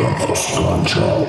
Światło skończą.